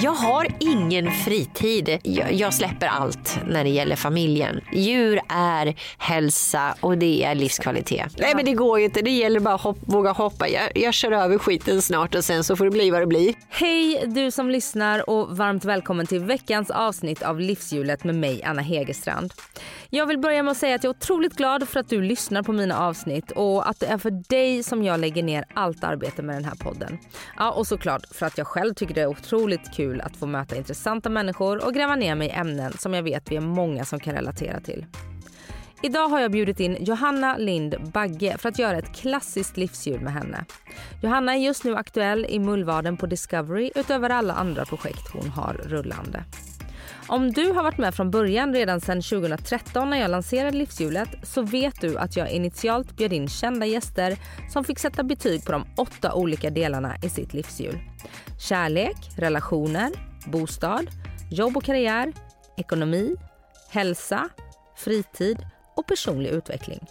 Jag har ingen fritid. Jag, jag släpper allt när det gäller familjen. Djur är hälsa och det är livskvalitet. Nej men det går ju inte. Det gäller bara att hopp, våga hoppa. Jag, jag kör över skiten snart och sen så får det bli vad det blir. Hej du som lyssnar och varmt välkommen till veckans avsnitt av Livshjulet med mig Anna Hegerstrand. Jag vill börja med att säga att jag är otroligt glad för att du lyssnar på mina avsnitt och att det är för dig som jag lägger ner allt arbete med den här podden. Ja och såklart för att jag själv tycker det är otroligt kul att få möta intressanta människor och gräva ner mig i ämnen som jag vet vi är många som kan relatera till. Idag har jag bjudit in Johanna Lind Bagge för att göra ett klassiskt livsljud med henne. Johanna är just nu aktuell i Mullvaden på Discovery utöver alla andra projekt hon har rullande. Om du har varit med från början redan sedan 2013 när jag lanserade livshjulet så vet du att jag initialt bjöd in kända gäster som fick sätta betyg på de åtta olika delarna i sitt livshjul. Kärlek, relationer, bostad, jobb och karriär, ekonomi, hälsa, fritid och personlig utveckling.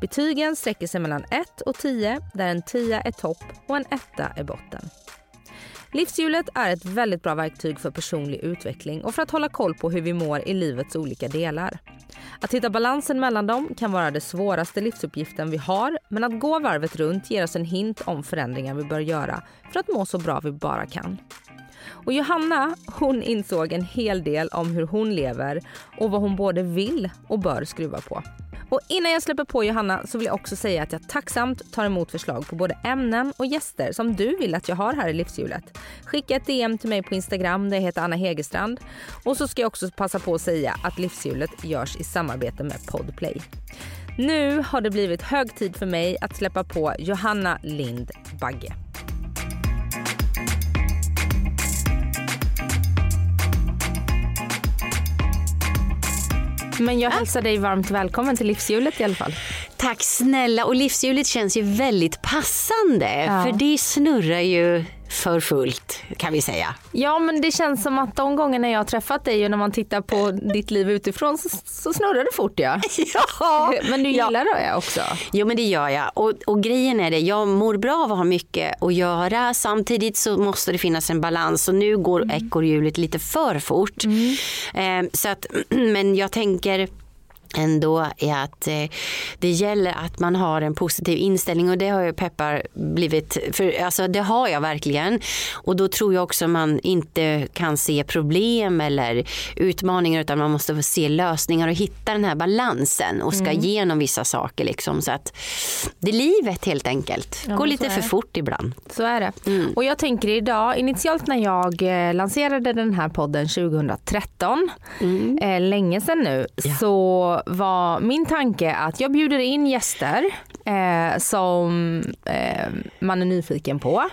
Betygen sträcker sig mellan 1 och 10 där en 10 är topp och en 1 är botten. Livshjulet är ett väldigt bra verktyg för personlig utveckling och för att hålla koll på hur vi mår i livets olika delar. Att hitta balansen mellan dem kan vara den svåraste livsuppgiften vi har men att gå varvet runt ger oss en hint om förändringar vi bör göra för att må så bra vi bara kan. Och Johanna hon insåg en hel del om hur hon lever och vad hon både vill och bör skruva på. Och innan jag släpper på Johanna så vill jag också säga att jag tacksamt tar emot förslag på både ämnen och gäster som du vill att jag har här i livshjulet. Skicka ett DM till mig på Instagram, där jag heter Anna Hegerstrand. Och så ska jag också passa på att säga att livshjulet görs i samarbete med Podplay. Nu har det blivit hög tid för mig att släppa på Johanna Lind Bagge. Men jag hälsar dig varmt välkommen till livshjulet i alla fall. Tack snälla och livshjulet känns ju väldigt passande Ja. för det snurrar ju för fullt kan vi säga. Ja men det känns som att de gångerna jag har träffat dig och när man tittar på ditt liv utifrån så, så snurrar det fort ja. Ja. Men du Ja. gillar det också? Jo men det gör jag och, och grejen är det, jag mår bra av att ha mycket att göra samtidigt så måste det finnas en balans och nu går ekorrhjulet lite för fort. Eh, så att, men jag tänker ändå är att eh, det gäller att man har en positiv inställning och det har ju Peppar blivit, för alltså det har jag verkligen och då tror jag också man inte kan se problem eller utmaningar utan man måste se lösningar och hitta den här balansen och ska igenom vissa saker liksom så att det är livet helt enkelt. Ja, Går lite för fort ibland. Så är det. Mm. Och jag tänker idag, initialt när jag eh, lanserade den här podden 2013, eh, länge sedan nu, så var min tanke att jag bjuder in gäster eh, som eh, man är nyfiken på.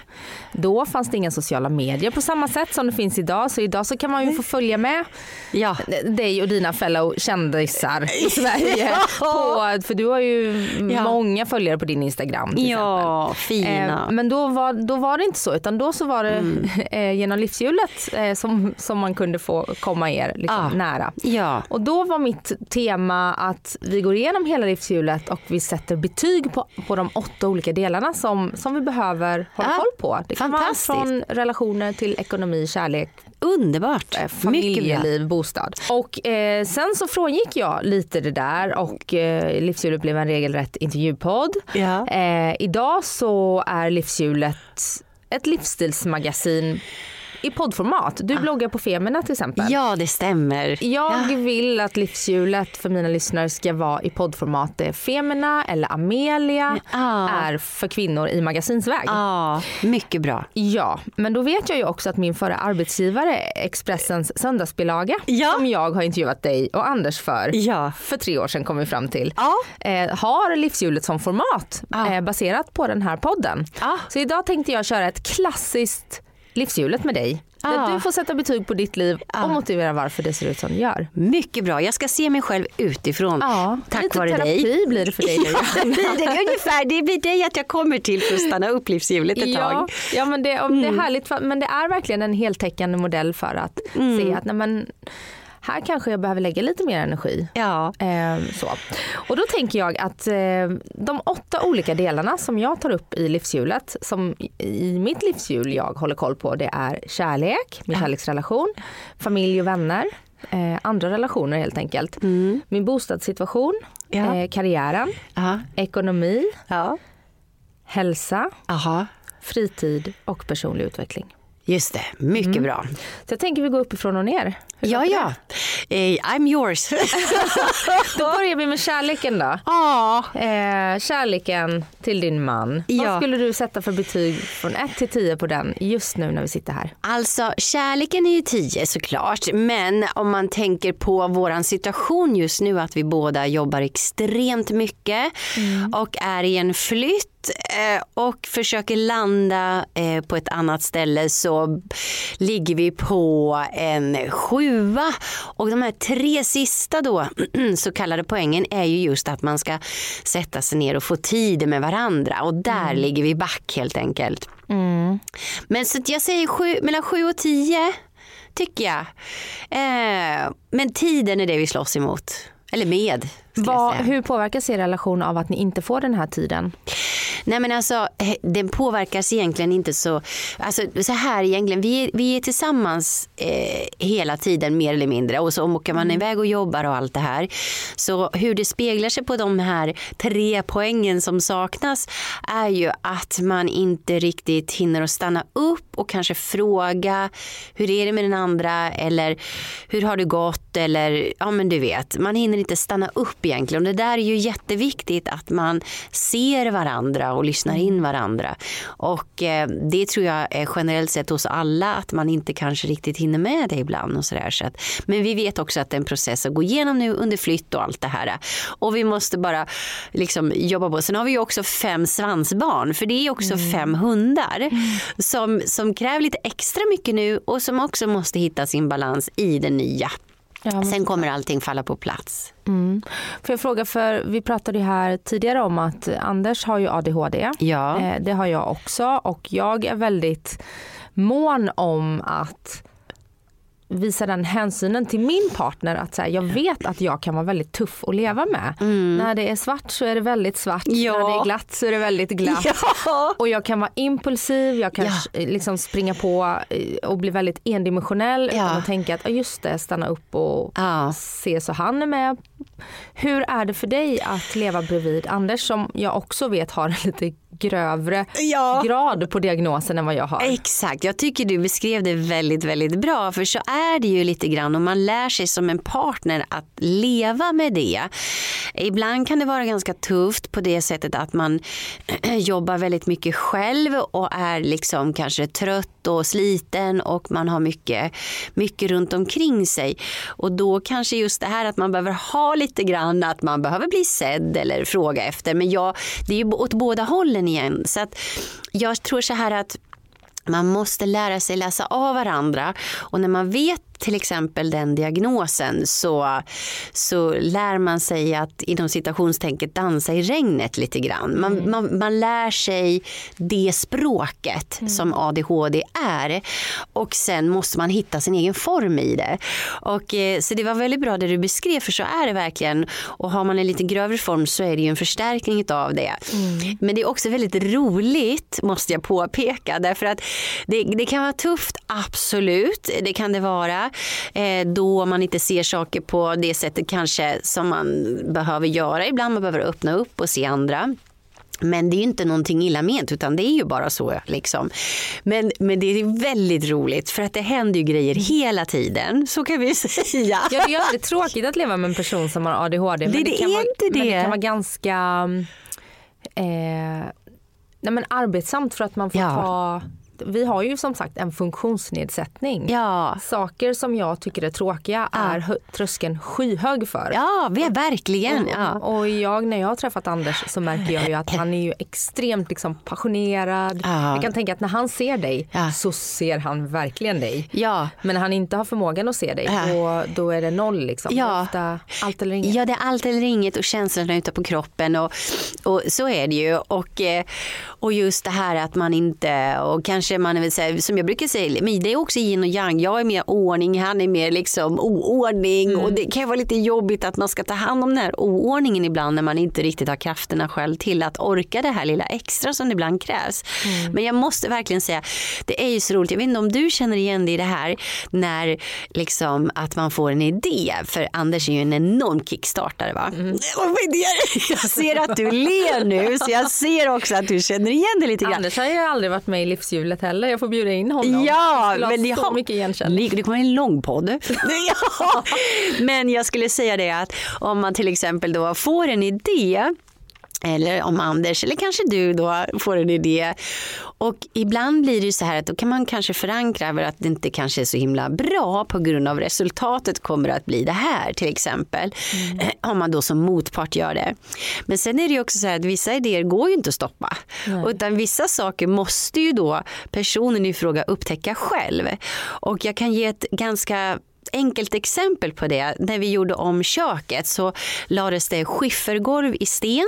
Då fanns det inga sociala medier på samma sätt som det finns idag, så idag så kan man ju få följa med Ja. dig och dina fellow kändisar i Sverige. På, för du har ju Ja. många följare på din Instagram till exempel. Ja, fina. Eh, men då var, då var det inte så utan då så var det Mm. eh, genom livshjulet eh, som, som man kunde få komma er liksom, Ah. nära. ja. Och då var mitt tema att vi går igenom hela livshjulet och vi sätter betyg på, på de åtta olika delarna som, som vi behöver hålla Ah, koll på. Det kan vara från relationer till ekonomi, kärlek, Underbart. eh, familjeliv, bostad. Och eh, sen så frångick jag lite det där och eh, livshjulet blev en regelrätt intervjupodd. Ja. Eh, idag så är livshjulet ett livsstilsmagasin i poddformat. Du bloggar på Femina till exempel. Ja, det stämmer. Jag vill att livshjulet för mina lyssnare ska vara i poddformat. Det Femina eller Amelia Ja. är för kvinnor i magasinsväg. Ja, mycket bra. Ja, men då vet jag ju också att min förra arbetsgivare Expressens söndagsbilaga Ja. som jag har intervjuat dig och Anders för Ja. för tre år sedan kom vi fram till Ja. eh, har livshjulet som format Ja. eh, baserat på den här podden. Ja. Så idag tänkte jag köra ett klassiskt livshjulet med dig. Där du får sätta betyg på ditt liv och motivera varför det ser ut som det gör. Mycket bra. Jag ska se mig själv utifrån. Tack lite vare terapi dig. blir det för dig. Det blir det, ungefär. Det blir dig att jag kommer till för att stanna upp livshjulet ett Ja, tag. ja men det, det är härligt för, men det är verkligen en heltäckande modell för att se att nej, men, här kanske jag behöver lägga lite mer energi. Ja. Eh, så. Och då tänker jag att eh, de åtta olika delarna som jag tar upp i livshjulet, som i- mitt livshjul jag håller koll på, det är kärlek, min kärleksrelation, familj och vänner, eh, andra relationer helt enkelt, min bostadssituation, Ja. eh, karriären, Ja. ekonomi, Ja. hälsa, Aha. fritid och personlig utveckling. Just det, mycket bra. Så jag tänker vi går uppifrån och ner. Hur Ja, ja. Eh, I'm yours. Då börjar vi med kärleken då. Ja. Eh, kärleken till din man. Ja. Vad skulle du sätta för betyg från 1 till 10 på den just nu när vi sitter här? Alltså kärleken är ju 10 såklart men om man tänker på våran situation just nu att vi båda jobbar extremt mycket och är i en flytt eh, och försöker landa eh, på ett annat ställe så ligger vi på en sjua och de här tre sista då så kallade poängen är ju just att man ska sätta sig ner och få tid med varandra och där ligger vi back helt enkelt. Men så jag säger sju, mellan 7 och 10 tycker jag. Eh, men tiden är det vi slåss emot. Eller med. Vad, hur påverkas er relation av att ni inte får den här tiden? Nej men alltså den påverkas egentligen inte så, alltså så här egentligen, vi är, vi är tillsammans eh, hela tiden mer eller mindre. Och så åker man iväg och jobbar och allt det här. Så hur det speglar sig på de här tre poängen som saknas är ju att man inte riktigt hinner att stanna upp och kanske fråga hur är det med den andra? Eller hur har det gått? Eller ja men du vet, man hinner inte stanna upp egentligen. Och det där är ju jätteviktigt att man ser varandra och lyssnar in varandra. Och eh, det tror jag är generellt sett hos alla att man inte kanske riktigt hinner med det ibland och sådär. Så att, men vi vet också att det är en process att gå igenom nu under flytt och allt det här. Och vi måste bara liksom jobba på. Sen har vi ju också fem svansbarn för det är också fem hundar som, som kräver lite extra mycket nu och som också måste hitta sin balans i det nya. Sen kommer allting falla på plats. Mm. Får jag fråga, för vi pratade ju här tidigare om att Anders har ju ADHD. Ja. Eh, det har jag också och jag är väldigt mån om att visa den hänsynen till min partner att så här, jag vet att jag kan vara väldigt tuff att leva med. När det är svart så är det väldigt svart, Mm. Ja. när det är glatt så är det väldigt glatt. Ja. Och jag kan vara impulsiv, jag kan Ja. liksom springa på eh, och bli väldigt endimensionell utan att tänka att "Ah, just det, stanna upp och se så han är med. Hur är det för dig att leva bredvid Anders som jag också vet har en lite grövre Ja. grad på diagnosen än vad jag har? Exakt, jag tycker du beskrev det väldigt, väldigt bra. För så är det ju lite grann och man lär sig som en partner att leva med det. Ibland kan det vara ganska tufft på det sättet att man jobbar väldigt mycket själv och är liksom kanske trött och sliten och man har mycket, mycket runt omkring sig. Och då kanske just det här att man behöver ha lite grann att man behöver bli sedd eller fråga efter. Men jag, det är ju åt båda hållen igen. Så att jag tror så här att man måste lära sig läsa av varandra. Och när man vet till exempel den diagnosen så, så lär man sig att inom citationstänket dansa i regnet lite grann. Man, man, man lär sig det språket som ADHD är. Och sen måste man hitta sin egen form i det. Och, eh, så det var väldigt bra det du beskrev för så är det verkligen. Och har man en lite grövre form så är det ju en förstärkning av det. Men det är också väldigt roligt måste jag påpeka. Därför att det, det kan vara tufft, absolut. Det kan det vara. Eh, då man inte ser saker på det sättet kanske som man behöver göra. Ibland man behöver öppna upp och se andra. Men det är ju inte någonting illa ment utan det är ju bara så. Liksom. Men, men det är väldigt roligt för att det händer ju grejer hela tiden. Så kan vi säga. Ja, det är väldigt tråkigt att leva med en person som har ADHD. Det- det kan är vara, inte Men det det. kan vara ganska eh, nej men arbetsamt för att man får Ja. ta vi har ju som sagt en funktionsnedsättning. Ja. Saker som jag tycker är tråkiga är hö- tröskeln skyhög för. Ja, vi är verkligen. Ja. Och jag, när jag har träffat Anders så märker jag ju att han är ju extremt liksom passionerad. Ja. Jag kan tänka att när han ser dig Ja. så ser han verkligen dig. Ja. Men när han inte har förmågan att se dig Ja. då, då är det noll liksom. Ja. Ofta allt eller inget. Ja, det är allt eller inget och känslorna ute på kroppen och, och så är det ju. Och, eh, och just det här att man inte, och kanske man vill säga, som jag brukar säga, men det är också yin och yang. Jag är mer ordning, han är mer liksom oordning och det kan vara lite jobbigt att man ska ta hand om den här oordningen ibland när man inte riktigt har krafterna själv till att orka det här lilla extra som ibland krävs. Men jag måste verkligen säga, det är ju så roligt, jag vet inte om du känner igen dig i det här när liksom att man får en idé, för Anders är ju en enorm kickstartare va? Det? Jag ser att du ler nu så jag ser också att du känner igen dig lite grann. Anders har ju aldrig varit med i livshjulet heller. Jag får bjuda in honom. Ja, men det så har mycket igenkänning. Det kommer en lång podd. ja. Men jag skulle säga det att om man till exempel då får en idé eller om Anders eller kanske du då får en idé. Och ibland blir det ju så här att då kan man kanske förankra över att det inte kanske är så himla bra på grund av resultatet kommer att bli det här till exempel. Eh, Om man då som motpart gör det. Men sen är det ju också så här att vissa idéer går ju inte att stoppa. Utan vissa saker måste ju då personen i fråga upptäcka själv. Och jag kan ge ett ganska enkelt exempel på det. När vi gjorde om köket så lades det skiffergolv i sten.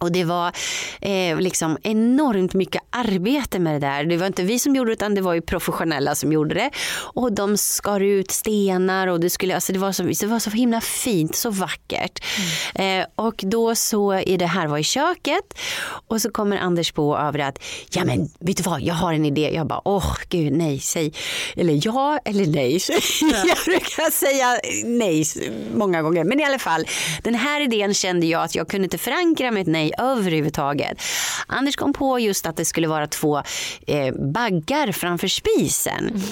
Och det var eh, liksom enormt mycket arbete med det där. Det var inte vi som gjorde det utan det var ju professionella som gjorde det. Och de skar ut stenar och det, skulle, alltså det, var, så, det var så himla fint, så vackert. Eh, och då så är det här var i köket och så kommer Anders på över att ja men vet du vad, jag har en idé. Jag bara åh gud nej, säg eller ja eller nej. jag brukar säga nej många gånger. Men i alla fall, den här idén kände jag att jag kunde inte förankra med ett nej överhuvudtaget. Anders kom på just att det skulle vara två eh, baggar framför spisen.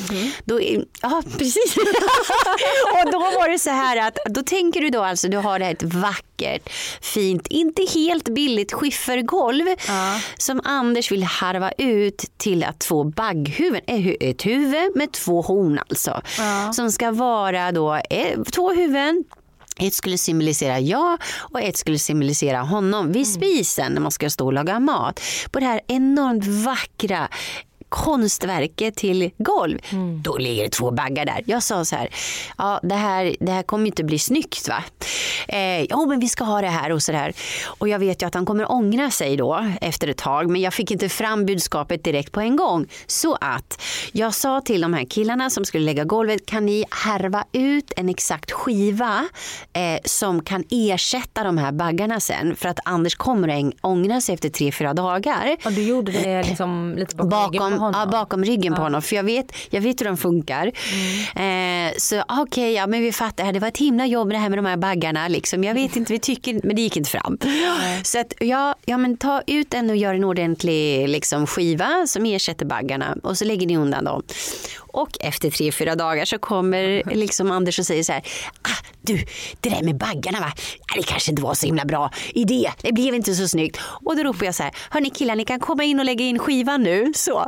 Då, ja, precis. och då var det så här att då tänker du då alltså, du har det här ett vackert, fint, inte helt billigt skiffergolv som Anders vill harva ut till att två bagghuvuden, eh, ett huvud med två horn alltså. Som ska vara då eh, två huvuden ett skulle symbolisera jag och ett skulle symbolisera honom vid spisen när man ska stå och laga mat. På det här enormt vackra konstverket till golv. Då ligger det två baggar där. Jag sa så här, ja det här, det här kommer inte bli snyggt va? Eh, jo men vi ska ha det här och så där. Och jag vet ju att han kommer ångra sig då efter ett tag men jag fick inte fram budskapet direkt på en gång. Så att jag sa till de här killarna som skulle lägga golvet, kan ni härva ut en exakt skiva eh, som kan ersätta de här baggarna sen? För att Anders kommer ångra sig efter tre, fyra dagar Ja, du gjorde det liksom lite bakom, bakom, honom. ja, bakom ryggen på honom. För jag vet, jag vet hur de funkar. Eh, så okej, ja, men vi fattar. Det var ett himla jobb det här med de här baggarna. Liksom. Jag vet inte, vi tycker, men det gick inte fram. Så att, ja, ja, men ta ut den och gör en ordentlig liksom, skiva som ersätter baggarna. Och så lägger ni undan dem. Och efter tre, fyra dagar så kommer liksom Anders och säger så här. Ah, du, det där med baggarna va? Ja, det kanske inte var så himla bra idé. Det blev inte så snyggt. Och då ropar jag så här. Hörni killar, ni kan komma in och lägga in skivan nu. Så.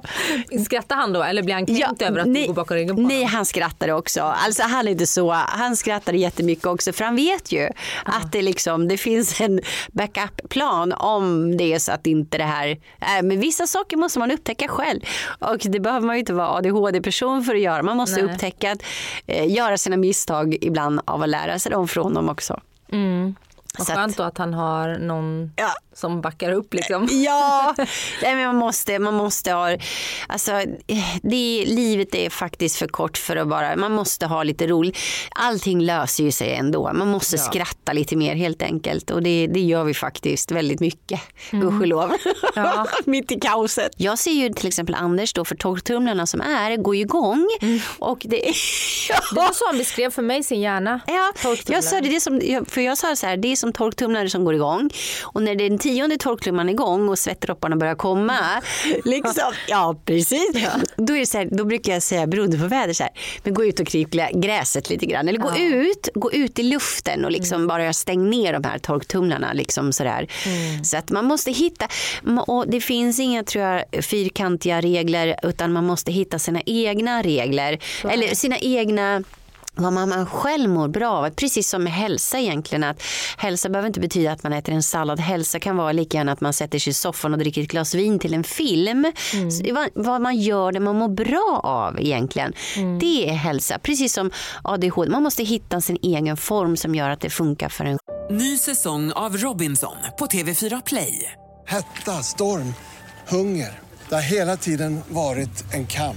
Skrattar han då eller blir han kränkt över att nej, du går bakom ryggen på Nej, han skrattade också. Alltså han är inte så. Han skrattade jättemycket också för han vet ju att det liksom det finns en backup-plan om det är så att inte det här. Äh, men vissa saker måste man upptäcka själv och det behöver man ju inte vara ADHD-person för att göra. Man måste Nej. upptäcka att eh, göra sina misstag ibland av att lära sig dem från dem också. Vad Så att- skönt då att han har någon Ja. Som backar upp liksom. Ja, nej, men man måste, man måste ha, alltså det, livet är faktiskt för kort för att bara, man måste ha lite roligt. Allting löser ju sig ändå, man måste skratta lite mer helt enkelt och det, det gör vi faktiskt väldigt mycket, gudskelov. Ja. Mitt i kaoset. Jag ser ju till exempel Anders då för torktumlarna som är, går ju igång och det är Det var så han beskrev för mig sin hjärna. Ja, jag sa det, det är som, för jag sa så här, det är som torktumlare som går igång. Och när den tionde torktumlaren är igång och svettdropparna börjar komma, liksom, ja precis, Då, är så här, då brukar jag säga beroende på väder så här, men gå ut och kryp gräset lite grann. Eller gå ut, gå ut i luften och liksom bara stäng ner de här torktumlarna. Liksom så, där. så att man måste hitta, och det finns inga tror jag, fyrkantiga regler utan man måste hitta sina egna regler. Eller sina egna vad man själv mår bra av. Precis som med hälsa egentligen. Att hälsa behöver inte betyda att man äter en sallad. Hälsa kan vara lika gärna att man sätter sig i soffan och dricker ett glas vin till en film. Så vad, vad man gör det man mår bra av egentligen. Det är hälsa. Precis som ADHD. Man måste hitta sin egen form som gör att det funkar för en. Ny säsong av Robinson på TV4 Play. Hetta, storm, hunger. Det har hela tiden varit en kamp.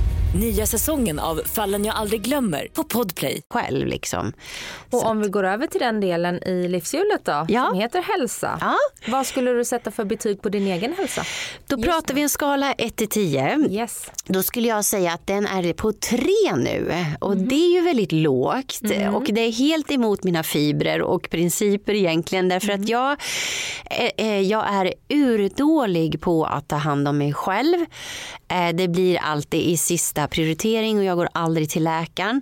Nya säsongen av Fallen jag aldrig glömmer på Podplay. själv. Liksom. Och om vi går över till den delen i livshjulet då, Ja. som heter hälsa. Ja. Vad skulle du sätta för betyg på din egen hälsa? Då pratar vi en skala 1 till 10. Yes. Då skulle jag säga att den är på tre nu och det är ju väldigt lågt och det är helt emot mina fibrer och principer egentligen därför att jag, eh, eh, jag är urdålig på att ta hand om mig själv. Eh, Det blir alltid i sista prioritering och jag går aldrig till läkaren.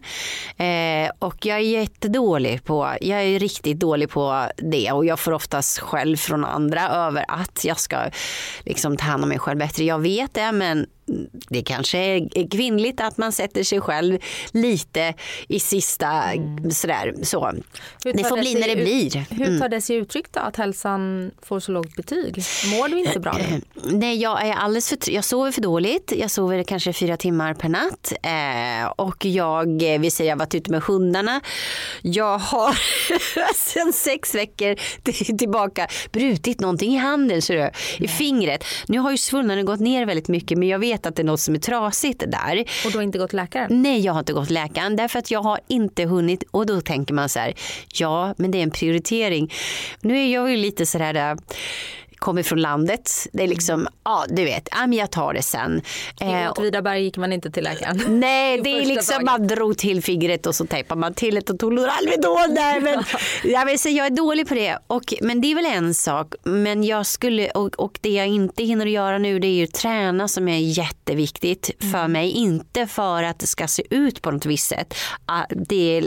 Eh, Och jag är jättedålig på, jag är riktigt dålig på det och jag får oftast skäll från andra över att jag ska liksom ta hand om mig själv bättre. Jag vet det men det kanske är kvinnligt att man sätter sig själv lite i sista sådär så. Mm. Hur Det får bli sig när det ut- blir. Hur Mm. tar det sig uttryck då att hälsan får så lågt betyg? Mår du inte bra? Nej, jag är alldeles för Jag sover för dåligt. Jag sover kanske fyra timmar per natt. Eh, och jag, eh, vi säger jag varit ute med hundarna. Jag har sen sex veckor till- tillbaka brutit någonting i handen, ser du, i fingret. Nu har ju svullnaden gått ner väldigt mycket men jag vet att det är något som är trasigt där. Och du har inte gått läkaren? Nej, jag har inte gått läkaren därför att jag har inte hunnit och då tänker man så här, ja, men det är en prioritering. Nu är jag ju lite så här äh, kommer från landet. Det är liksom, ja du vet, ja, men jag tar det sen. I Eh, Åtvidaberg gick man inte till läkaren. Nej, det är liksom dagen. man drog till fingret och så tejpar man till det och tog Alvedon där. Men jag, vill säga, jag är dålig på det. Och, men det är väl en sak. Men jag skulle, och, och det jag inte hinner göra nu det är ju träna som är jätteviktigt för mig. Inte för att det ska se ut på något visst sätt. Ah, Det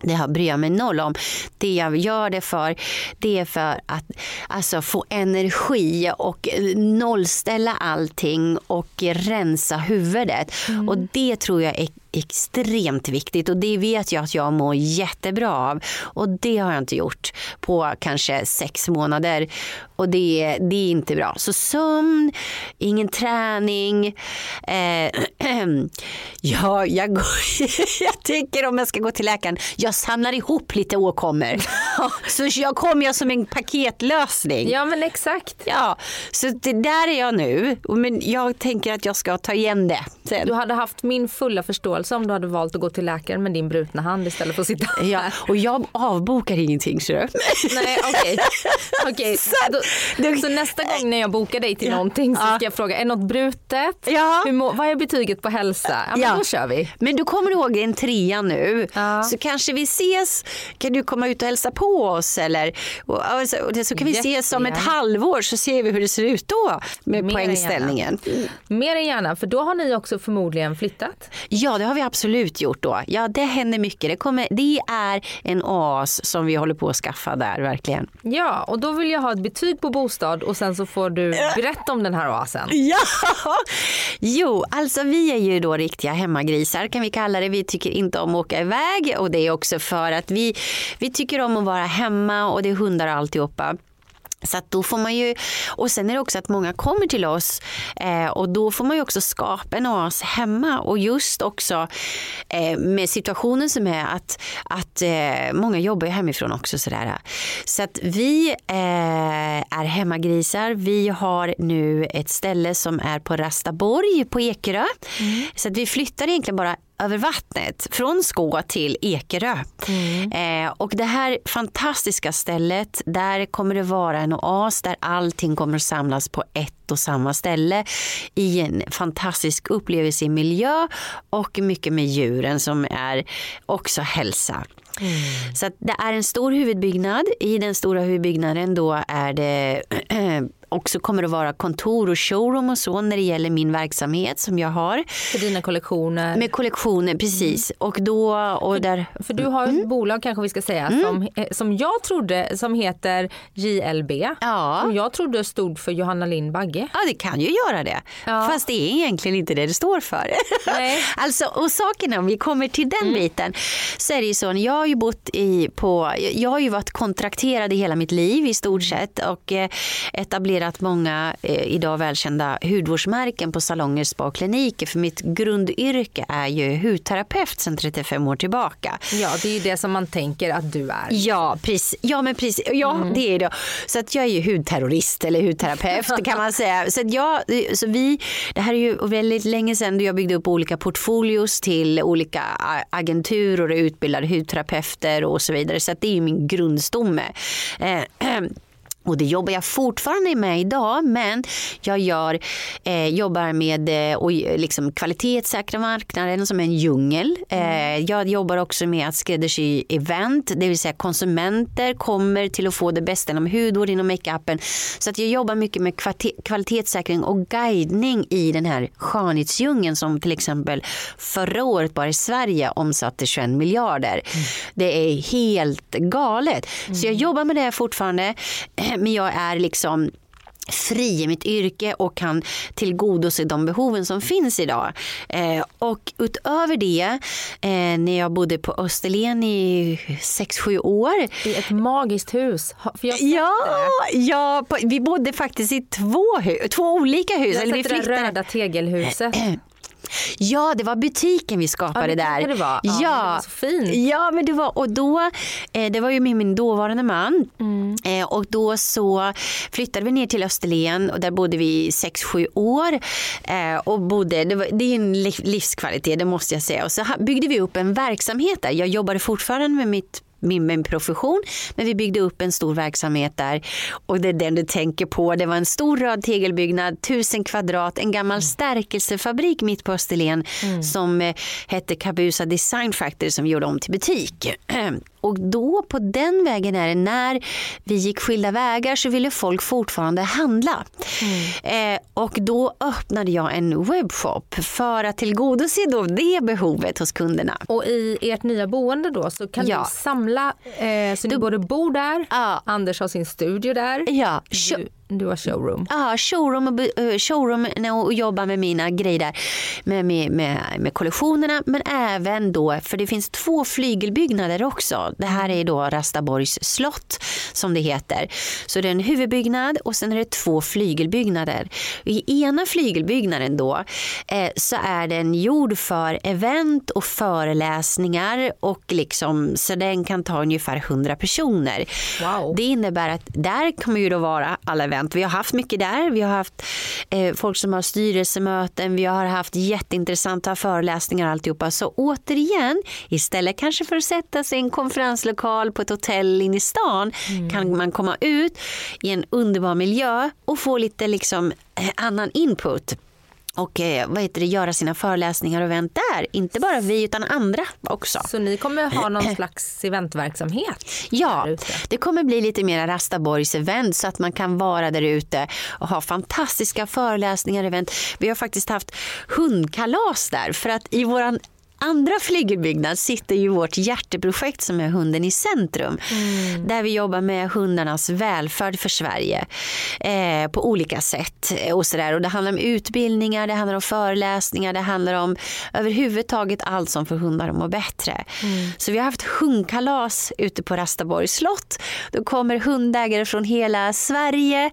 det här bryr jag mig noll om. Det jag gör det för, det är för att alltså, få energi och nollställa allting och rensa huvudet. Och det tror jag är extremt viktigt och det vet jag att jag mår jättebra av. Och det har jag inte gjort på kanske sex månader. Och det, det är inte bra. Så sömn, ingen träning. Eh, ja, jag, går, jag tycker om jag ska gå till läkaren, jag samlar ihop lite åkommor. Så jag kommer jag som en paketlösning. Ja men exakt. Ja, så det där är jag nu. Men jag tänker att jag ska ta igen det sen. Du hade haft min fulla förståelse om du hade valt att gå till läkaren med din brutna hand istället för att sitta här. Ja, och jag avbokar ingenting så du. Nej okej. Okej, då- du- Så nästa gång när jag bokar dig till någonting så Ja. ska jag fråga, är något brutet? Ja. Hur vad är betyget på hälsa? Ja, men Ja. då kör vi. Men du kommer ihåg en trea nu. Ja. Så kanske vi ses. Kan du komma ut och hälsa på oss? Eller, och, alltså, och så kan vi ses om ett Jättegärna. halvår så ser vi hur det ser ut då med Mer än poängställningen. Mer än gärna, för då har ni också förmodligen flyttat. Ja, det har vi absolut gjort då. Ja, det händer mycket. Det, kommer, det är en oas som vi håller på att skaffa där, verkligen. Ja, och då vill jag ha ett betyg på bostad och sen så får du berätta om den här oasen. Ja, jo, alltså vi är ju då riktiga hemmagrisar kan vi kalla det. Vi tycker inte om att åka iväg och det är också för att vi, vi tycker om att vara hemma och det är hundar och alltihopa. Så att då får man ju, och sen är det också att många kommer till oss eh, och då får man ju också skapa en oas hemma och just också eh, med situationen som är att, att eh, många jobbar ju hemifrån också sådär. Så att vi eh, är hemmagrisar. Vi har nu ett ställe som är på Rastaborg på Ekerö. Mm. Så att vi flyttar egentligen bara över vattnet från Skå till Ekerö. Mm. Eh, och det här fantastiska stället, där kommer det vara en oas där allting kommer att samlas på ett och samma ställe i en fantastisk upplevelsemiljö och mycket med djuren som är också hälsa. Mm. Så det är en stor huvudbyggnad. I den stora huvudbyggnaden då är det också kommer att vara kontor och showroom och så när det gäller min verksamhet som jag har. För dina kollektioner? Med kollektioner, precis. Mm. Och då, och där... För du har ett mm. bolag kanske vi ska säga mm. som, som jag trodde som heter JLB. Ja. Som jag trodde stod för Johanna Lind Bagge. Ja det kan ju göra det. Ja. Fast det är egentligen inte det det står för. Nej. alltså, och saken om vi kommer till den mm. biten så är det ju så. Jag har ju bott i på, jag har ju varit kontrakterad i hela mitt liv i stort mm. sett och eh, etablerat att många eh, idag välkända hudvårdsmärken på salonger, spa och kliniker. För mitt grundyrke är ju hudterapeut sedan 35 år tillbaka. Ja, det är ju det som man tänker att du är. Ja, precis. Ja, men precis. Ja, mm. det är det. Så att jag är ju hudterrorist eller hudterapeut kan man säga. Så att jag, så vi, det här är ju väldigt länge sedan jag byggde upp olika portfolios till olika agenturer och utbildade hudterapeuter och så vidare. Så att det är ju min grundstomme. Eh, Och det jobbar jag fortfarande med idag men jag gör, eh, jobbar med eh, och liksom kvalitetssäkra marknaden som en djungel. Eh, jag jobbar också med att skräddarsy event, det vill säga konsumenter kommer till att få det bästa inom hudvård, inom makeupen. Så att jag jobbar mycket med kvalitetssäkring och guidning i den här skönhetsdjungeln som till exempel förra året bara i Sverige omsatte 21 miljarder. Mm. Det är helt galet. Mm. Så jag mm. jobbar med det fortfarande men jag är liksom fri i mitt yrke och kan tillgodose de behoven som finns idag. Eh, och utöver det, eh, när jag bodde på Österlen i 6-7 år. I ett magiskt hus. Ja, ja på, vi bodde faktiskt i två, två olika hus. Jag eller vi det röda tegelhuset. Ja, det var butiken vi skapade ja, där. Det var. Ja, ja. Det var så fint. Ja, men det var, och då, eh, det var ju med min dåvarande man. Mm. Eh, och då så flyttade vi ner till Österlen och där bodde vi 6-7 år. Eh, och bodde, det, var, det är en livskvalitet, det måste jag säga. Och så byggde vi upp en verksamhet där. Jag jobbade fortfarande med mitt min, min profession. Men vi byggde upp en stor verksamhet där och det är den du tänker på. Det var en stor röd tegelbyggnad, tusen kvadrat, en gammal mm. stärkelsefabrik mitt på Österlen mm. som eh, hette Kabusa Design Factory som gjorde om till butik. Och då på den vägen är det när vi gick skilda vägar så ville folk fortfarande handla. Mm. Eh, och då öppnade jag en webbshop för att tillgodose då det behovet hos kunderna. Och i ert nya boende då så kan ja. du samla, eh, så du, du både bor där, ja. Anders har sin studio där. Ja. Du, du har showroom? Ja, showroom och, uh, showroom och jobba med mina grejer där. Med, med, med, med kollektionerna men även då, för det finns två flygelbyggnader också. Det här är då Rastaborgs slott som det heter. Så det är en huvudbyggnad och sen är det två flygelbyggnader. I ena flygelbyggnaden då eh, så är den gjord för event och föreläsningar och liksom så den kan ta ungefär 100 personer. Wow. Det innebär att där kommer ju då vara alla event. Vi har haft mycket där. Vi har haft eh, folk som har styrelsemöten. Vi har haft jätteintressanta föreläsningar och alltihopa. Så återigen, istället kanske för att sätta sig i en konferenslokal på ett hotell inne i stan mm. kan man komma ut i en underbar miljö och få lite liksom eh, annan input och eh, vad heter det, göra sina föreläsningar och event där. Inte bara vi utan andra också. Så ni kommer ha någon slags eventverksamhet? Ja, det kommer bli lite mer Rastaborgs event så att man kan vara där ute och ha fantastiska föreläsningar och event. Vi har faktiskt haft hundkalas där för att i våran andra flygelbyggnad sitter ju vårt hjärteprojekt som är Hunden i centrum. Mm. Där vi jobbar med hundarnas välfärd för Sverige eh, på olika sätt. Och, så där. och Det handlar om utbildningar, det handlar om föreläsningar, det handlar om överhuvudtaget allt som får hundar att må bättre. Mm. Så vi har haft hundkalas ute på Rastaborgs slott. Då kommer hundägare från hela Sverige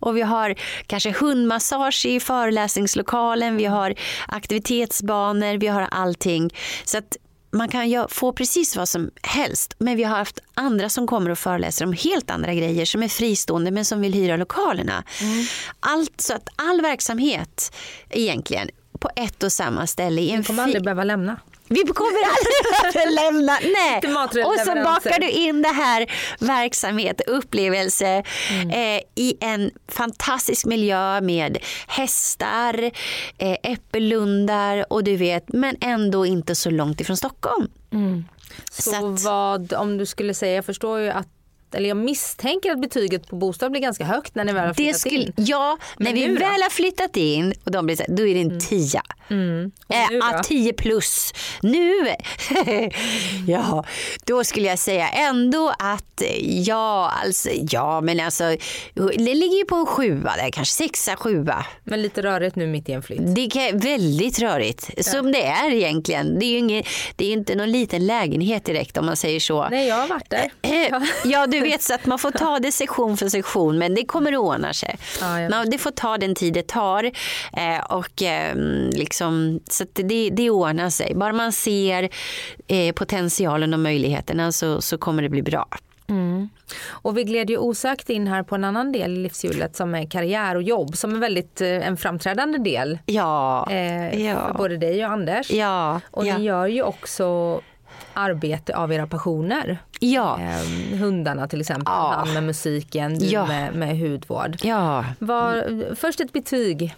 och vi har kanske hundmassage i föreläsningslokalen, vi har aktivitetsbanor, vi har allting. Så att man kan få precis vad som helst. Men vi har haft andra som kommer och föreläser om helt andra grejer som är fristående men som vill hyra lokalerna. Mm. Allt, så att all verksamhet egentligen på ett och samma ställe. Vi kommer aldrig behöva lämna. Vi kommer aldrig att lämna. Nej. Och så bakar du in det här verksamhet, upplevelse mm. eh, i en fantastisk miljö med hästar, eh, äppellundar och du vet, men ändå inte så långt ifrån Stockholm. Mm. Så, så att, vad, om du skulle säga, jag förstår ju att eller jag misstänker att betyget på bostad blir ganska högt när ni väl har flyttat skulle, in. Ja, Men när vi väl har flyttat in och de blir så då är det en mm. tia. Mm. Äh, 10 plus. Nu, ja, då skulle jag säga ändå att ja, alltså, ja men alltså det ligger ju på en sjua där, kanske sexa, sjua. Men lite rörigt nu mitt i en flytt. Det är väldigt rörigt, ja. som det är egentligen. Det är ju ingen, det är inte någon liten lägenhet direkt om man säger så. Nej, jag har varit där. ja, du vet så att man får ta det sektion för sektion men det kommer att ordna sig. Ja, man, det får ta den tid det tar eh, och eh, liksom, så det, det ordnar sig. Bara man ser eh, potentialen och möjligheterna så, så kommer det bli bra. Mm. Och vi gled ju osökt in här på en annan del i livshjulet som är karriär och jobb som är väldigt eh, en framträdande del. Ja. Eh, ja. För både dig och Anders. Ja. Och ja. ni gör ju också arbete av era passioner. Ja. Eh, hundarna till exempel, ja. han med musiken, du ja. med, med hudvård. Ja. Var, först ett betyg.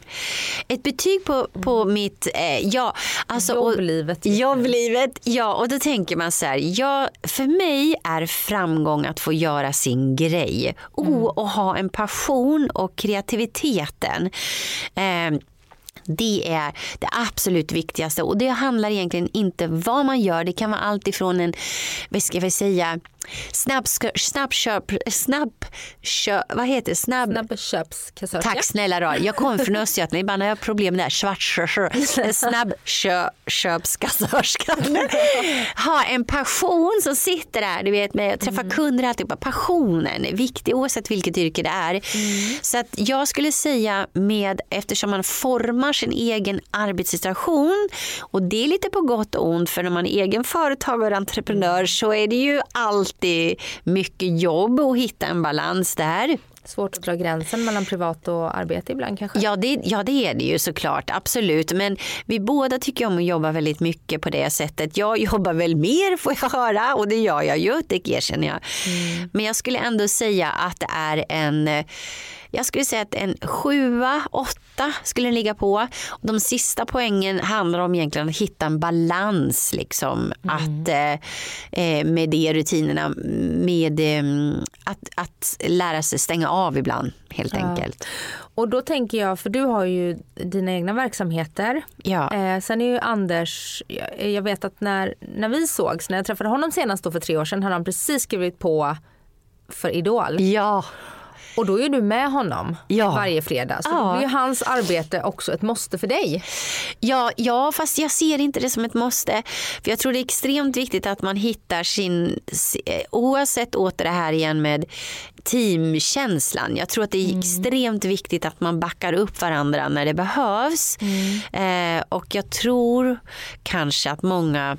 Ett betyg på, på mitt, eh, ja. Alltså, jobblivet. Och, jobblivet, ja. Och då tänker man så här, ja, för mig är framgång att få göra sin grej. Mm. Oh, och ha en passion och kreativiteten. Eh, det är det absolut viktigaste och det handlar egentligen inte vad man gör. Det kan vara allt ifrån en, vad ska vi säga, snabbköp, snabbköp, snabbköp, vad heter det? Snabb... Snabbköpskassörska. Tack snälla rara. Jag kommer från Östergötland, ibland har jag problem där. Snabbköpskassörska. ha en passion som sitter där, du vet med att träffa mm. kunder och alltihopa. Passionen är viktig oavsett vilket yrke det är. Mm. Så att jag skulle säga med, eftersom man formar sin egen arbetssituation och det är lite på gott och ont för när man är egen företagare och entreprenör så är det ju allt alltid mycket jobb att hitta en balans där. Svårt att dra gränsen mellan privat och arbete ibland kanske? Ja det, ja det är det ju såklart, absolut. Men vi båda tycker om att jobba väldigt mycket på det sättet. Jag jobbar väl mer får jag höra och det gör jag ju, det erkänner jag. Mm. Men jag skulle ändå säga att det är en jag skulle säga att en sjua, åtta skulle den ligga på. De sista poängen handlar om egentligen att hitta en balans liksom. Mm. Att, eh, eh, med de rutinerna, med eh, att, att lära sig stänga av ibland helt ja. enkelt. Och då tänker jag, för du har ju dina egna verksamheter. Ja. Eh, sen är ju Anders, jag, jag vet att när, när vi sågs, när jag träffade honom senast då för tre år sedan, hade han precis skrivit på för Idol. Ja. Och då är du med honom ja. varje fredag. Så ja. då blir ju hans arbete också ett måste för dig. Ja, ja, fast jag ser inte det som ett måste. För jag tror det är extremt viktigt att man hittar sin, oavsett åter det här igen med teamkänslan. Jag tror att det är mm. extremt viktigt att man backar upp varandra när det behövs. Mm. Eh, och jag tror kanske att många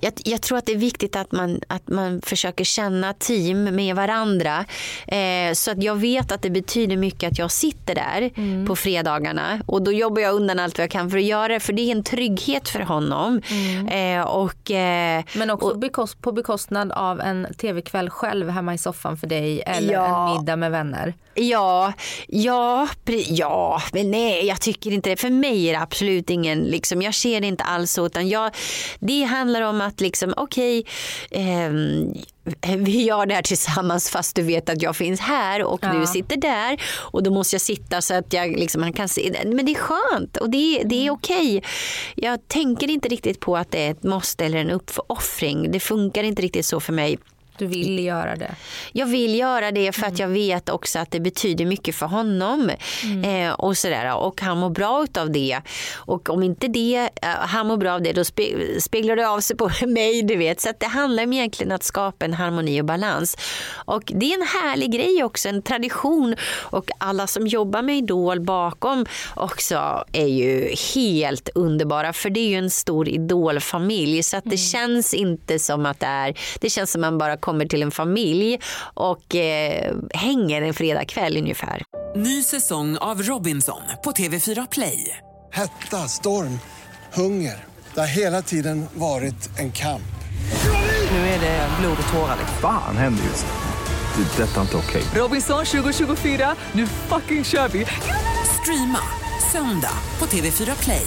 jag, jag, tror att det är viktigt att man, att man försöker känna team med varandra. Eh, så att jag vet att det betyder mycket att jag sitter där mm. på fredagarna. Och då jobbar jag undan allt vad jag kan för att göra det. För det är en trygghet för honom. Mm. Eh, och, eh, Men också och, bekost, på bekostnad av en tv-kväll själv hemma i soffan för dig. Eller ja, en middag med vänner. Ja, ja, ja, men nej jag tycker inte det. För mig är det absolut ingen, liksom, jag ser det inte alls så. Utan jag, det handlar handlar om att liksom, okej, ehm, vi gör det här tillsammans fast du vet att jag finns här och Ja. du sitter där och då måste jag sitta så att jag liksom, man kan se. Men det är skönt och det, det är Mm. okej. Jag tänker inte riktigt på att det är ett måste eller en uppoffring. Det funkar inte riktigt så för mig. Du vill göra det. Jag vill göra det för att jag vet också att det betyder mycket för honom. Eh, och, sådär. och han mår bra av det. Och om inte det, eh, han mår bra av det, då spe, speglar det av sig på mig. Du vet. Så att det handlar om egentligen att skapa en harmoni och balans. Och det är en härlig grej också, en tradition. Och alla som jobbar med Idol bakom också är ju helt underbara. För det är ju en stor idolfamilj. Så att det känns inte som att det är, det känns som man bara kommer till en familj och eh, hänger en fredagkväll ungefär. Ny säsong av Robinson på TV4 Play. Hetta, storm, hunger. Det har hela tiden varit en kamp. Nu är det blod och tårar. Fan händer just nu. Det. är Detta är inte okej. Robinson 2024, nu fucking kör vi! Streama söndag på TV4 Play.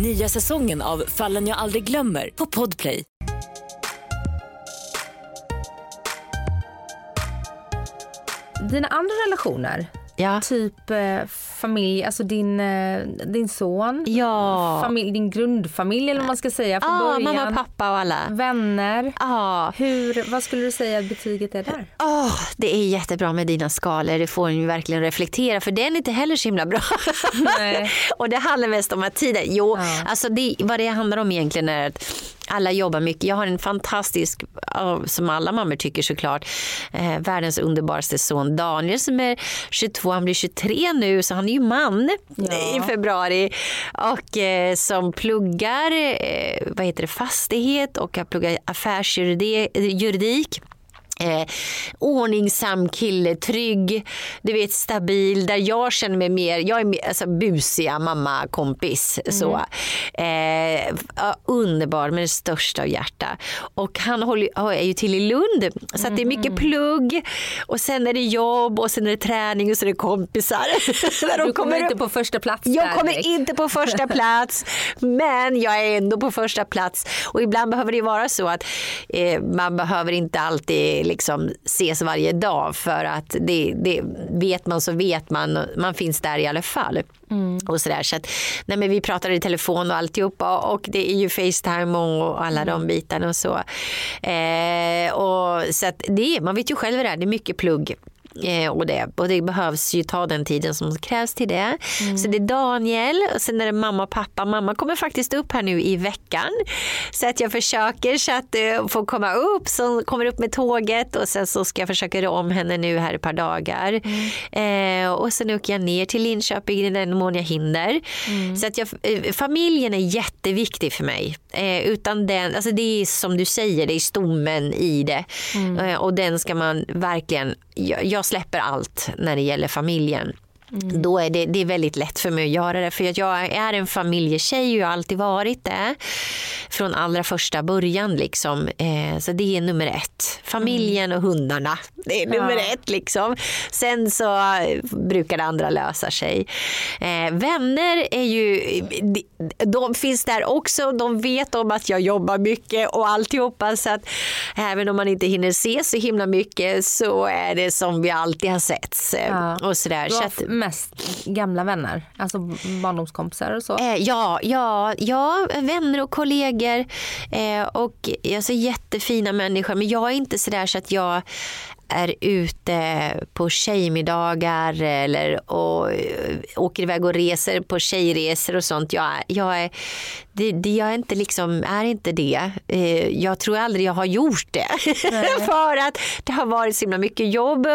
Nya säsongen av Fallen jag aldrig glömmer på Podplay. Dina andra relationer, Ja. typ eh, familj, alltså din, eh, din son, Ja. familj, din grundfamilj eller vad man ska säga från början. mamma och pappa och alla. Vänner. Ja. Hur, vad skulle du säga att betyget är där? Åh, det är jättebra med dina skalor. Det får en ju verkligen reflektera för den är inte heller så himla bra. Och det handlar mest om att tiden. Jo, Ja. alltså det, vad det handlar om egentligen är att alla jobbar mycket. Jag har en fantastisk, som alla mammor tycker såklart, eh, världens underbaraste son Daniel som är 22, han blir 23 nu så han är ju man Ja. i februari. Och eh, som pluggar eh, vad heter det, fastighet och har pluggat affärsjuridik. Eh, ordningsam kille, trygg, du vet stabil, där jag känner mig mer, jag är mer alltså, busiga mamma, kompis. Så. Eh, underbar med det största av hjärta. Och han håller, är ju till i Lund så att det är mycket plugg och sen är det jobb och sen är det träning och så är det kompisar. Där de Du kommer inte på första plats där jag kommer direkt. inte på första plats, men jag är ändå på första plats. Och ibland behöver det vara så att eh, man behöver inte alltid liksom ses varje dag för att det, det vet man så vet man. Man finns där i alla fall. Och sådär. Så att, nej men vi pratar i telefon och alltihopa och det är ju Facetime och alla de bitarna och så. Eh, och, så att det, man vet ju själv det är, det är mycket plugg. Eh, och, det, och det behövs ju ta den tiden som krävs till det. Så det är Daniel och sen är det mamma och pappa. Mamma kommer faktiskt upp här nu i veckan. Så att jag försöker så att eh, få komma upp. Så kommer upp med tåget och sen så ska jag försöka rå om henne nu här ett par dagar. Eh, och sen åker jag ner till Linköping i den mån jag hinner. Så att jag, eh, familjen är jätteviktig för mig. Eh, utan den, alltså det är som du säger, det är stommen i det. Eh, och den ska man verkligen, jag, jag släpper allt när det gäller familjen. Då är det, det är väldigt lätt för mig att göra det. För jag är en familjetjej och jag har alltid varit det. Från allra första början. Liksom. Eh, så det är nummer ett. Familjen och hundarna. Det är nummer Ja. ett. Liksom. Sen så eh, brukar det andra lösa sig. Eh, vänner är ju, de, de finns där också. De vet om att jag jobbar mycket och alltihopa. Så att även om man inte hinner se så himla mycket så är det som vi alltid har sett. Ja. Och sådär. Så att, mest gamla vänner, alltså barndomskompisar och så. Eh, ja, ja, ja, vänner och kollegor eh, och alltså, jättefina människor. Men jag är inte sådär så att jag är ute på tjejmiddagar eller och, eh, åker iväg och reser på tjejresor och sånt. Jag, jag, är, det, det, jag är, inte liksom, är inte det. Eh, Jag tror aldrig jag har gjort det. För att det har varit så himla mycket jobb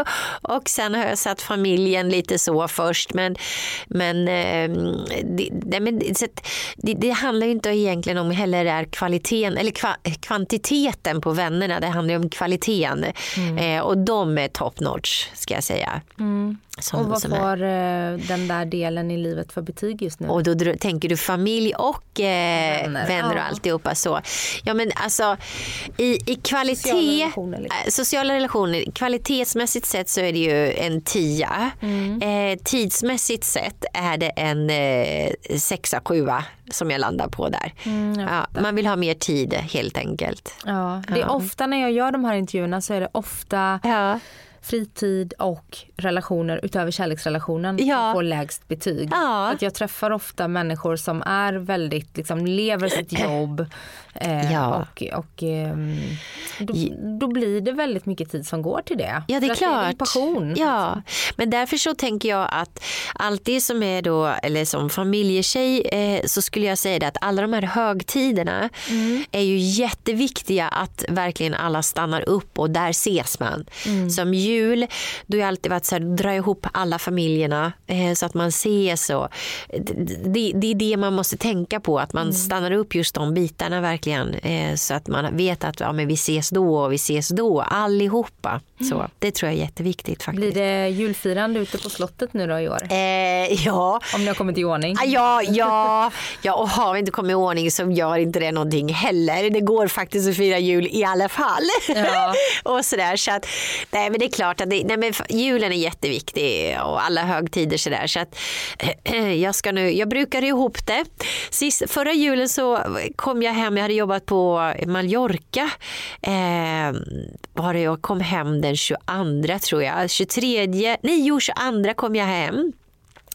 och sen har jag satt familjen lite så först. Men, men, eh, det, nej, men det, det handlar ju inte egentligen om heller är kvaliteten eller kva, kvantiteten på vännerna. Det handlar ju om kvaliteten. Eh, och de är top notch ska jag säga. Mm. Som, Och vad som är- får eh, den där delen i livet för betyg just nu? och då tänker du familj och eh, Vänner, vänner, och ja. alltihopa så. Ja men alltså i, i kvalitet, Sociala relationer, liksom. eh, sociala relationer, kvalitetsmässigt sett så är det ju en tia. Mm. Eh, tidsmässigt sett är det en eh, sexa, sjua som jag landar på där. Mm, ja, man vill ha mer tid helt enkelt. Ja, det är ofta när jag gör de här intervjuerna så är det ofta Ja. Fritid och relationer utöver kärleksrelationen Ja. som får lägst betyg. Ja. Att jag träffar ofta människor som är väldigt, liksom, lever sitt jobb eh, Ja. och, och ehm, då, då blir det väldigt mycket tid som går till det. Ja det är För att Det är klart. passion. Ja, men därför så tänker jag att allt det som är då, eller som familjetjej eh, så skulle jag säga det att alla de här högtiderna är ju jätteviktiga att verkligen alla stannar upp och där ses man. Som jul, då har jag alltid varit så här, dra ihop alla familjerna eh, så att man ses och det, det, det är det man måste tänka på att man stannar upp just de bitarna verkligen eh, så att man vet att ja, men vi ses då och vi ses då allihopa. Så, det tror jag är jätteviktigt faktiskt. Blir det julfirande ute på slottet nu då i år? Eh, ja. Om ni har kommit i ordning? Ah, Ja, ja, ja, och har vi inte kommit i ordning så gör inte det någonting heller. Det går faktiskt att fira jul i alla fall. Ja. och sådär, så att, nej, men det är klart klart att det, nej, men julen är jätteviktig och alla högtider sådär. Så att, jag, ska nu, jag brukar ihop det. Sist, förra julen så kom jag hem, jag hade jobbat på Mallorca. Eh, var det, jag kom hem den 22 tror jag. 23, nej jo 22 kom jag hem.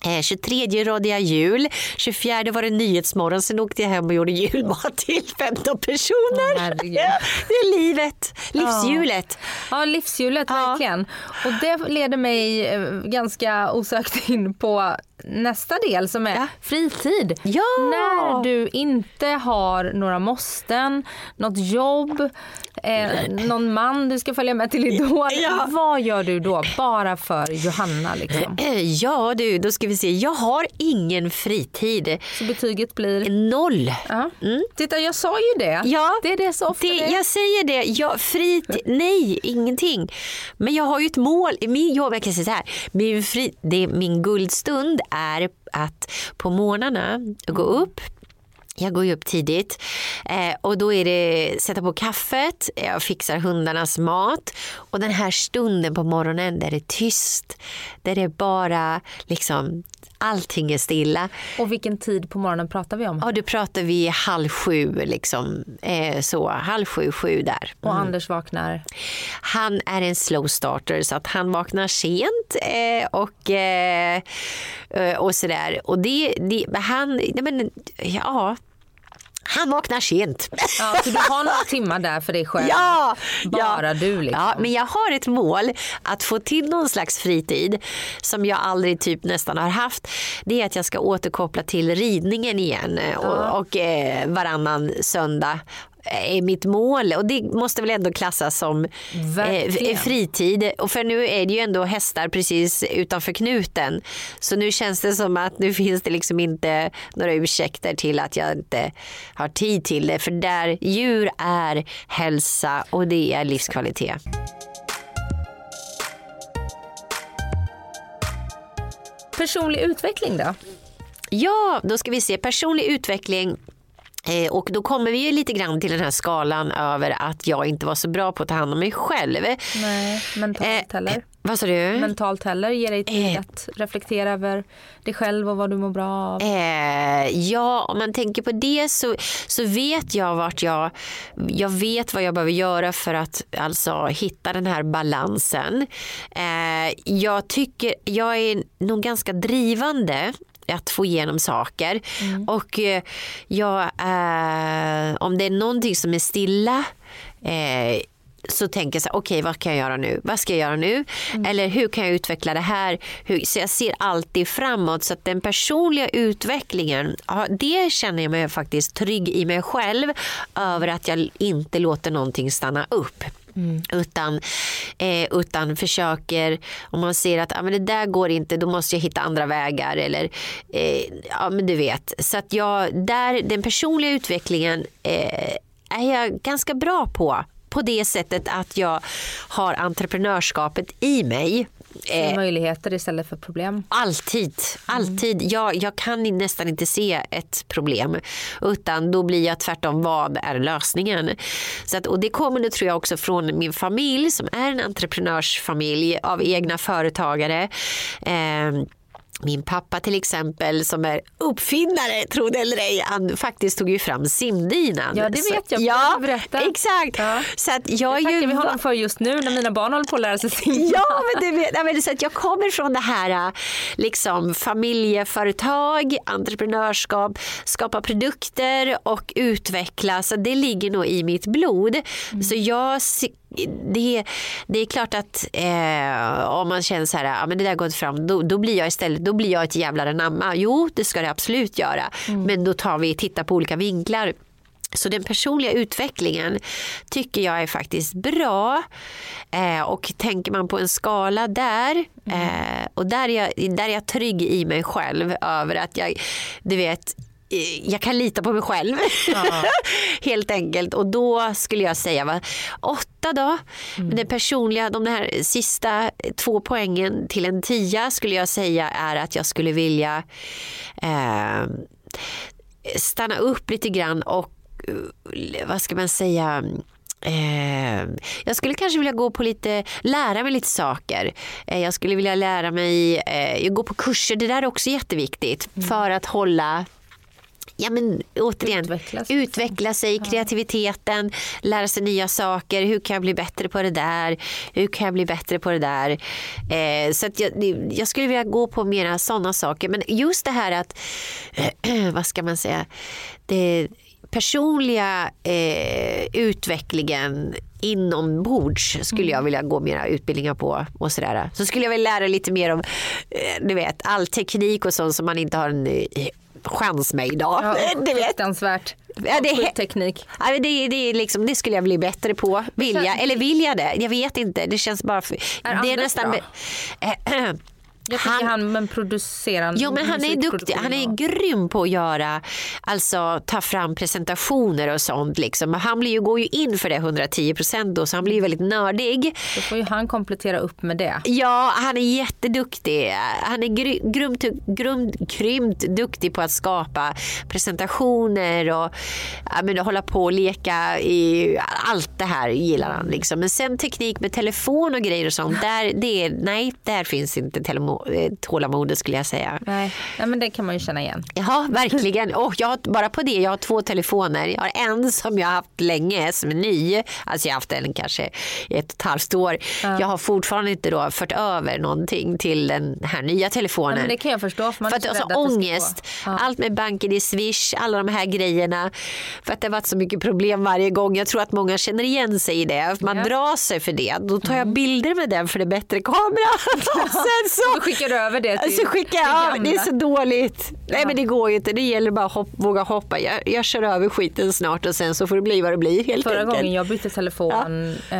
Eh, 23 rådde jag jul, 24 var det nyhetsmorgon, sen åkte jag hem och gjorde julmat till 15 personer. Herregud. det är livet, livshjulet. Ja, livshjulet Ja. verkligen. Och det leder mig eh, ganska osökt in på nästa del som är Ja. fritid. Ja. När du inte har några måsten, något jobb, eh, någon man du ska följa med till Idol. Ja. Vad gör du då bara för Johanna liksom? Eh, Ja du, då ska vi se. Jag har ingen fritid. Så betyget blir... Noll. Ja. Titta jag sa ju det. Mm. Ja, Det är det så ofta det, det jag säger det. Jag, fritid, nej, ingenting. Men jag har ju ett mål. Min, jag kan säga så här, min, fri, det, min guldstund är att på morgnarna gå upp. Jag går ju upp tidigt eh, och då är det sätta på kaffet, jag fixar hundarnas mat. Och den här stunden på morgonen där det är tyst, där det är bara liksom allting är stilla. Och vilken tid på morgonen pratar vi om? Ja, då pratar vi halv sju, liksom, eh, så, halv sju, sju där. Och Anders vaknar? Han är en slow starter så att han vaknar sent eh, och, eh, eh, och sådär. Och det, det, han, nej men, ja, han vaknar sent. Ja, så du har några timmar där för dig själv? Ja, Bara ja. du liksom? Ja, men jag har ett mål att få till någon slags fritid som jag aldrig typ nästan har haft. Det är att jag ska återkoppla till ridningen igen eh, och, och eh, varannan söndag är mitt mål och det måste väl ändå klassas som Verkligen. eh, fritid. Och för nu är det ju ändå hästar precis utanför knuten. Så nu känns det som att nu finns det liksom inte några ursäkter till att jag inte har tid till det. För där djur är hälsa och det är livskvalitet. Personlig utveckling då? Ja, då ska vi se personlig utveckling. Eh, och då kommer vi ju lite grann till den här skalan över att jag inte var så bra på att ta hand om mig själv. Nej, mentalt heller. Vad sa du? Mentalt heller ger dig tid Eh. att reflektera över dig själv och vad du mår bra av. Eh, ja, om man tänker på det så, så vet jag vart jag... Jag vet vad jag behöver göra för att alltså, hitta den här balansen. Eh, jag tycker... Jag är nog ganska drivande att få igenom saker. Och eh, jag, eh, om det är någonting som är stilla eh, så tänker jag så här, okej vad kan jag göra nu? Vad ska jag göra nu? Eller hur kan jag utveckla det här? Hur, så jag ser alltid framåt. Så att den personliga utvecklingen, det känner jag mig faktiskt trygg i mig själv över att jag inte låter någonting stanna upp. Mm. Utan, eh, utan försöker, om man ser att ah, men det där går inte, då måste jag hitta andra vägar. Eller, eh, ja, men du vet. Så att jag, där, den personliga utvecklingen eh, är jag ganska bra på. På det sättet att jag har entreprenörskapet i mig. Se möjligheter istället för problem. Alltid. alltid. Jag, jag kan nästan inte se ett problem. Utan då blir jag tvärtom, vad är lösningen? Så att, och det kommer nu tror jag också från min familj som är en entreprenörsfamilj av egna företagare. Eh, min pappa till exempel som är uppfinnare, tro det eller ej, han faktiskt tog ju fram simdynan. Ja, det vet jag. Ja, Berätta. exakt. Ja. Så att jag Det är ju tackar vi honom för just nu när mina barn håller på att lära sig simma. Ja, men du vet, ja, men så att jag kommer från det här äh, liksom, familjeföretag, entreprenörskap, skapa produkter och utveckla. Så det ligger nog i mitt blod. Så jag det, det är klart att eh, om man känner så här, ja, men det där går inte fram, då, då blir jag istället då blir jag ett jävla anamma. Jo, det ska det absolut göra. Men då tar vi tittar på olika vinklar. Så den personliga utvecklingen tycker jag är faktiskt bra. Eh, och tänker man på en skala där, eh, och där är, jag, där är jag trygg i mig själv över att jag, du vet, jag kan lita på mig själv. Helt enkelt. Och då skulle jag säga va, åtta då. Men det personliga, de här sista två poängen till en tia skulle jag säga är att jag skulle vilja eh, stanna upp lite grann och eh, vad ska man säga Eh, jag skulle kanske vilja gå på lite, lära mig lite saker. Eh, jag skulle vilja lära mig, eh, gå på kurser, det där är också jätteviktigt för att hålla Ja men återigen, Utvecklas. utveckla sig, kreativiteten, lära sig nya saker. Hur kan jag bli bättre på det där? Hur kan jag bli bättre på det där? Eh, så jag, jag skulle vilja gå på mera sådana saker. Men just det här att, vad ska man säga, det personliga eh, utvecklingen inombords skulle jag vilja gå mera utbildningar på. Och sådär. Så skulle jag vilja lära lite mer om eh, du vet, all teknik och sånt som man inte har en eh, chans med idag. Ja, du vet. fruktansvärt. Ja, det. Ja, men det, det, liksom, det skulle jag bli bättre på. Vilja, eller vill jag det? Jag vet inte. Det känns bara... För, Är det är nästan... bra? Eh, Jag tycker han, men producerar Jo men han är duktig, han är grym på att göra, alltså ta fram presentationer och sånt liksom. Han blir ju, går ju in för det 110 procent då så han blir ju väldigt nördig. Då får ju han komplettera upp med det. Ja, han är jätteduktig. Han är gry, grymt, grymt, grymt duktig på att skapa presentationer och ja, men, hålla på och leka i allt det här gillar han. Liksom. Men sen teknik med telefon och grejer och sånt, där, det är, nej, där finns inte eh, tålamodet skulle jag säga. Nej. Nej, men det kan man ju känna igen. Ja, verkligen. Och jag har, bara på det, jag har två telefoner. Jag har en som jag har haft länge som är ny. Alltså jag har haft den kanske ett och ett halvt år. Jag har fortfarande inte då fört över någonting till den här nya telefonen. Ja, men det kan jag förstå. För man för är att så alltså ångest. Ja. allt med banken i Swish, alla de här grejerna. För att det har varit så mycket problem varje gång. Jag tror att många känner igen sig i det. Man Ja. Mm. drar sig för det. Då tar jag bilder med den för det är bättre kamera. Och sen så Då skickar du över det till så skickar jag till det är så dåligt. Nej men det går ju inte, det gäller bara att hopp, våga hoppa. Jag, jag kör över skiten snart och sen så får det bli vad det blir helt Förra enkelt. gången jag bytte telefon eh,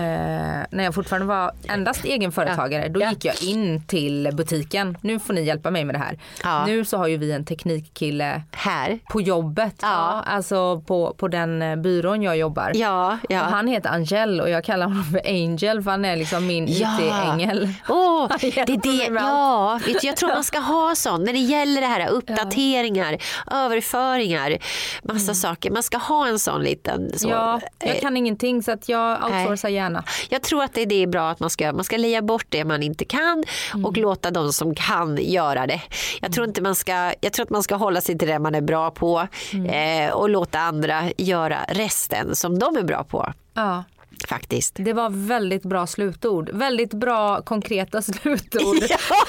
när jag fortfarande var endast egenföretagare då Ja. gick jag in till butiken. Nu får ni hjälpa mig med det här. Ja. Nu så har ju vi en teknikkille Här. på jobbet. Ja. alltså på, på den eh, byrån jag jobbar. Ja, ja. Och han heter Angel och jag kallar honom för Angel för han är liksom min IT-ängel. Åh, Han det är det. med Ja, vet du, jag tror man ska ha sånt när det gäller det här uppdateringar, överföringar, massa saker. Man ska ha en sån liten. Så. Mm. Ja, jag Eh, kan ingenting så att jag outsourcar gärna. Jag tror att det är det är bra att man ska, man ska leja bort det man inte kan och Mm. låta de som kan göra det. Jag tror, inte man ska, jag tror att man ska hålla sig till det man är bra på Mm. eh, och låta andra göra resten som de är bra på. Ja. Faktiskt. Det var väldigt bra slutord. Väldigt bra konkreta slutord.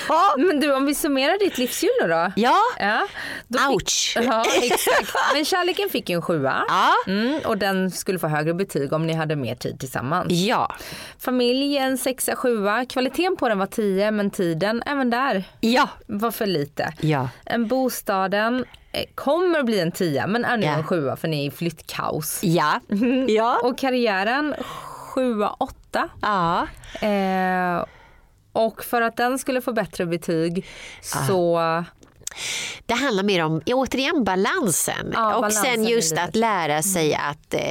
Ja. Men du om vi summerar ditt livshjul nu då. Ja, Ja, då ouch. Fick, ja exakt. Men kärleken fick ju en sjua. Ja. Mm, och den skulle få högre betyg om ni hade mer tid tillsammans. Ja. Familjen sexa, sjua. Kvaliteten på den var 10 men tiden även där Ja. var för lite. Ja. En bostaden eh, kommer bli en tia men är nu en sjua för ni är i flyttkaos. Ja. Ja. Och karriären sjua, åtta. Ja. Eh, och för att den skulle få bättre betyg så Det handlar mer om, återigen, balansen. Ja, och balansen sen just att lära sig att eh,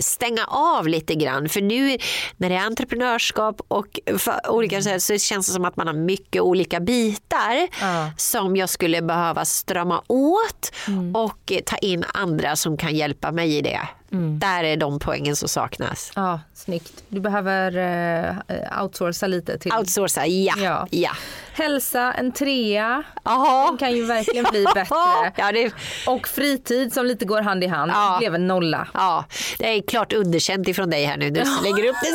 stänga av lite grann. För nu när det är entreprenörskap och olika sätt så känns det som att man har mycket olika bitar Ja. som jag skulle behöva strama åt Mm. och ta in andra som kan hjälpa mig i det. Mm. Där är de poängen som saknas. Ja, snyggt. Du behöver eh, outsourca lite till Outsourca, ja. Ja. ja. hälsa, en trea. Aha. Den kan ju verkligen bli bättre. Ja, det, Och fritid som lite går hand i hand Ja. blev en nolla. ja, det är klart underkänt ifrån dig här nu. Du lägger upp det.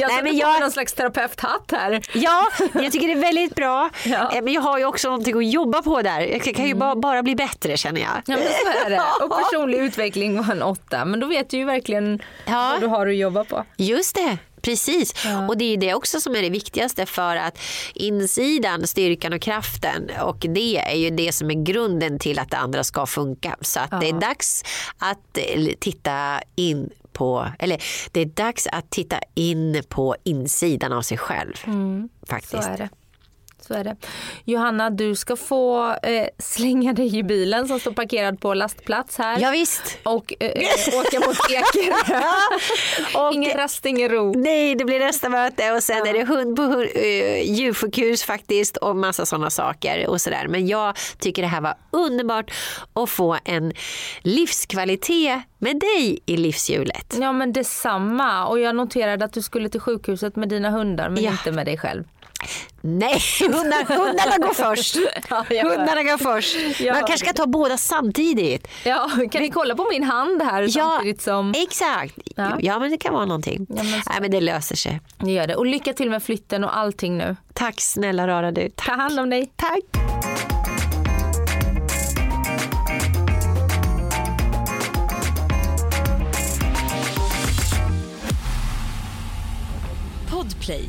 Jag Nej, men jag... någon slags terapeuthatt här. Ja, jag tycker det är väldigt bra. Ja. Eh, Men jag har ju också någonting att jobba på där. Jag kan ju bara, bara bli bättre känner jag. Ja men så är det. Och personlig utveckling var en åtta. Men då vet du ju verkligen Ja. vad du har att jobba på. Just det. Precis. Och det är det också som är det viktigaste för att insidan, styrkan och kraften och det är ju det som är grunden till att det andra ska funka. Så att det är dags att eh, titta in på, eller det är dags att titta in på insidan av sig själv. Så Faktiskt. är det. Så är det. Johanna, du ska få eh, slänga dig i bilen som står parkerad på lastplats här. Ja, visst. Och eh, eh, åka mot Ekerö. Ingen rast, ingen ro. Nej, det blir nästa möte och sen är det hund på hund, uh, djursjukhus faktiskt och massa sådana saker och sådär. Men jag tycker det här var underbart att få en livskvalitet med dig i livshjulet. Ja men detsamma. Och jag noterade att du skulle till sjukhuset med dina hundar men Ja. inte med dig själv. Nej, hundar, hundarna går först. Ja. Hundarna går först. Jag Man kanske ska ta båda samtidigt. Ja, kan ni kolla på min hand här samtidigt som exakt. Ja. Ja. men det kan vara någonting. Ja, men så- Nej, men det löser sig. ni gör det. Och lycka till med flytten och allting nu. Tack snälla rara du. Ta hand om dig. Tack. Podplay,